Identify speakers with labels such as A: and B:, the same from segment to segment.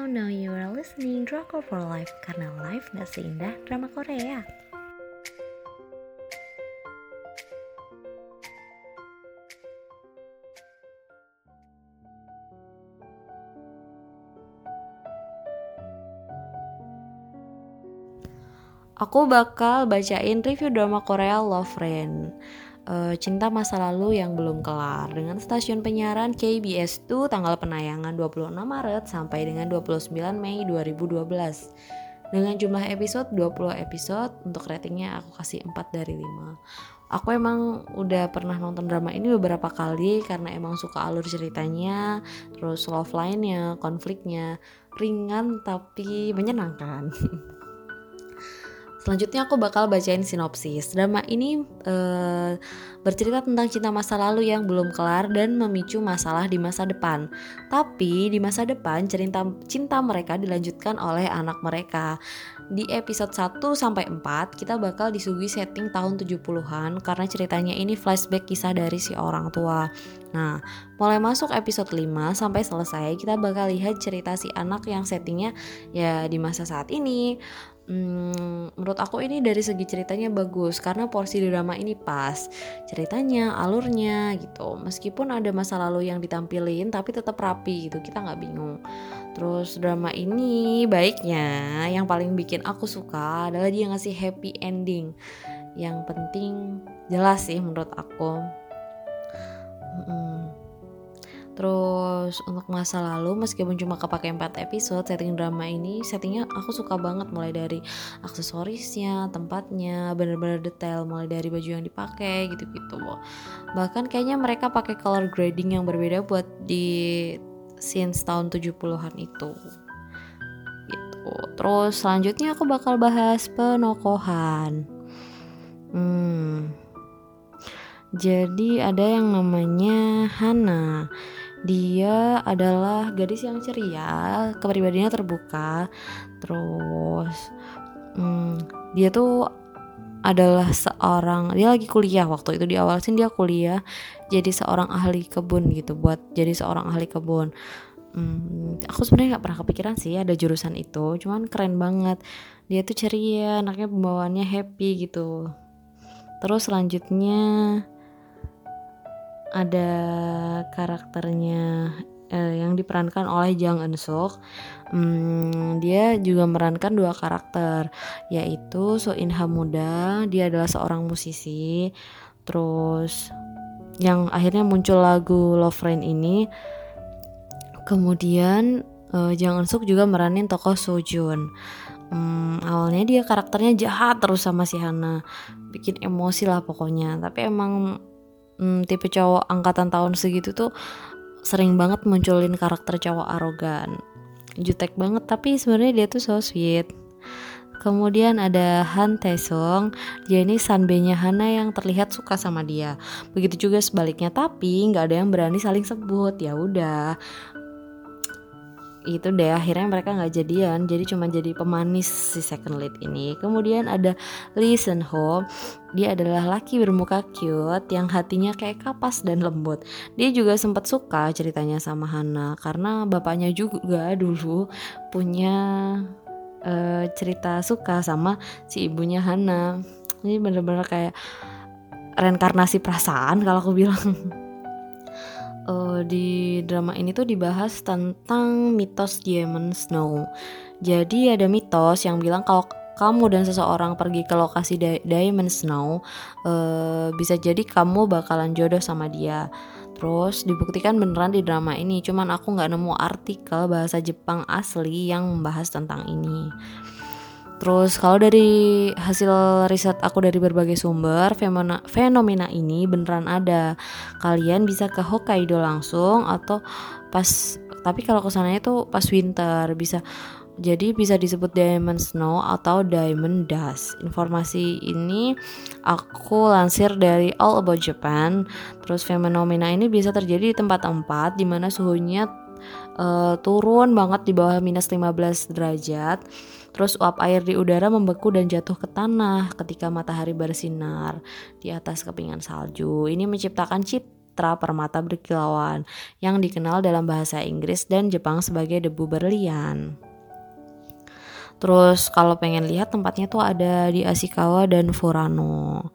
A: Now, now you are listening Drama for Life karena life gak seindah drama Korea. Aku bakal bacain review drama Korea Love Friend uh, Cinta Masa Lalu yang belum kelar dengan stasiun penyiaran KBS 2 tanggal penayangan 26 Maret sampai dengan 29 Mei 2012 dengan jumlah episode 20 episode untuk ratingnya aku kasih 4 dari 5 aku emang udah pernah nonton drama ini beberapa kali karena emang suka alur ceritanya terus love line-nya konfliknya ringan tapi menyenangkan Selanjutnya aku bakal bacain sinopsis. Drama ini uh, bercerita tentang cinta masa lalu yang belum kelar dan memicu masalah di masa depan. Tapi di masa depan cerita cinta mereka dilanjutkan oleh anak mereka. Di episode 1 sampai 4 kita bakal disuguhi setting tahun 70-an karena ceritanya ini flashback kisah dari si orang tua. Nah, mulai masuk episode 5 sampai selesai kita bakal lihat cerita si anak yang settingnya ya di masa saat ini hmm, menurut aku ini dari segi ceritanya bagus karena porsi drama ini pas. Ceritanya alurnya gitu. Meskipun ada masa lalu yang ditampilin tapi tetap rapi gitu kita nggak bingung. Terus drama ini baiknya yang paling bikin aku suka adalah dia ngasih happy ending. Yang penting jelas sih menurut aku. Hmm. Terus untuk masa lalu meskipun cuma kepake 4 episode setting drama ini settingnya aku suka banget mulai dari aksesorisnya, tempatnya, bener-bener detail mulai dari baju yang dipakai gitu-gitu. Bahkan kayaknya mereka pakai color grading yang berbeda buat di scenes tahun 70-an itu. Gitu. Terus selanjutnya aku bakal bahas penokohan. Hmm. Jadi ada yang namanya Hana dia adalah gadis yang ceria kepribadiannya terbuka. Terus hmm, dia tuh adalah seorang dia lagi kuliah waktu itu di awal sih dia kuliah jadi seorang ahli kebun gitu buat jadi seorang ahli kebun. Hmm, aku sebenarnya nggak pernah kepikiran sih ada jurusan itu cuman keren banget. Dia tuh ceria anaknya pembawaannya happy gitu. Terus selanjutnya ada karakternya eh, yang diperankan oleh Jang Eun Suk. Hmm, dia juga merankan dua karakter, yaitu So In Ha muda, dia adalah seorang musisi. Terus yang akhirnya muncul lagu Love Rain ini. Kemudian uh, Jang Eun Suk juga meranin tokoh Jun. Hmm, awalnya dia karakternya jahat terus sama si Hana, bikin emosi lah pokoknya. Tapi emang hmm, tipe cowok angkatan tahun segitu tuh sering banget munculin karakter cowok arogan jutek banget tapi sebenarnya dia tuh so sweet Kemudian ada Han Taesung, dia ini sanbenya Hana yang terlihat suka sama dia. Begitu juga sebaliknya, tapi nggak ada yang berani saling sebut. Ya udah, itu deh akhirnya mereka nggak jadian. Jadi cuma jadi pemanis si second lead ini. Kemudian ada Lee Sun Ho. Dia adalah laki bermuka cute yang hatinya kayak kapas dan lembut. Dia juga sempat suka ceritanya sama Hana. Karena bapaknya juga dulu punya uh, cerita suka sama si ibunya Hana. Ini bener-bener kayak reinkarnasi perasaan kalau aku bilang uh, di drama ini tuh dibahas tentang mitos Diamond Snow. Jadi ada mitos yang bilang kalau kamu dan seseorang pergi ke lokasi Di Diamond Snow, uh, bisa jadi kamu bakalan jodoh sama dia. Terus dibuktikan beneran di drama ini, cuman aku nggak nemu artikel bahasa Jepang asli yang membahas tentang ini. Terus kalau dari hasil riset aku dari berbagai sumber, fenomena, fenomena ini beneran ada. Kalian bisa ke Hokkaido langsung atau pas tapi kalau ke sananya tuh pas winter bisa jadi bisa disebut diamond snow atau diamond dust. Informasi ini aku lansir dari All About Japan. Terus fenomena ini bisa terjadi di tempat-tempat di mana suhunya uh, turun banget di bawah minus 15 derajat Terus uap air di udara membeku dan jatuh ke tanah ketika matahari bersinar di atas kepingan salju. Ini menciptakan Citra permata berkilauan yang dikenal dalam bahasa Inggris dan Jepang sebagai debu berlian. Terus kalau pengen lihat tempatnya tuh ada di Ashikawa dan Furano.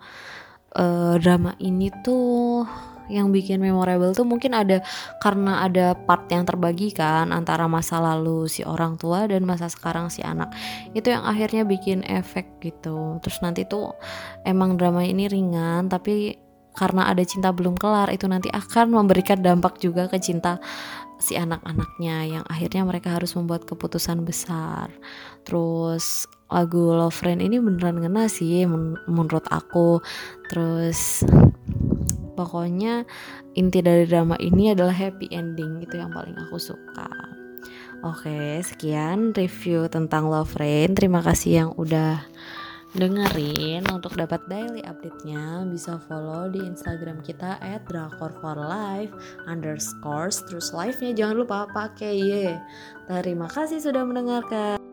A: Uh, drama ini tuh yang bikin memorable tuh mungkin ada karena ada part yang terbagi kan antara masa lalu si orang tua dan masa sekarang si anak. Itu yang akhirnya bikin efek gitu. Terus nanti tuh emang drama ini ringan tapi karena ada cinta belum kelar itu nanti akan memberikan dampak juga ke cinta si anak-anaknya yang akhirnya mereka harus membuat keputusan besar. Terus lagu Love Friend ini beneran ngena sih men menurut aku. Terus pokoknya inti dari drama ini adalah happy ending itu yang paling aku suka. Oke sekian review tentang Love Friend terima kasih yang udah dengerin. Untuk dapat daily update-nya bisa follow di Instagram kita at drakor for life underscore terus live-nya jangan lupa pakai ye terima kasih sudah mendengarkan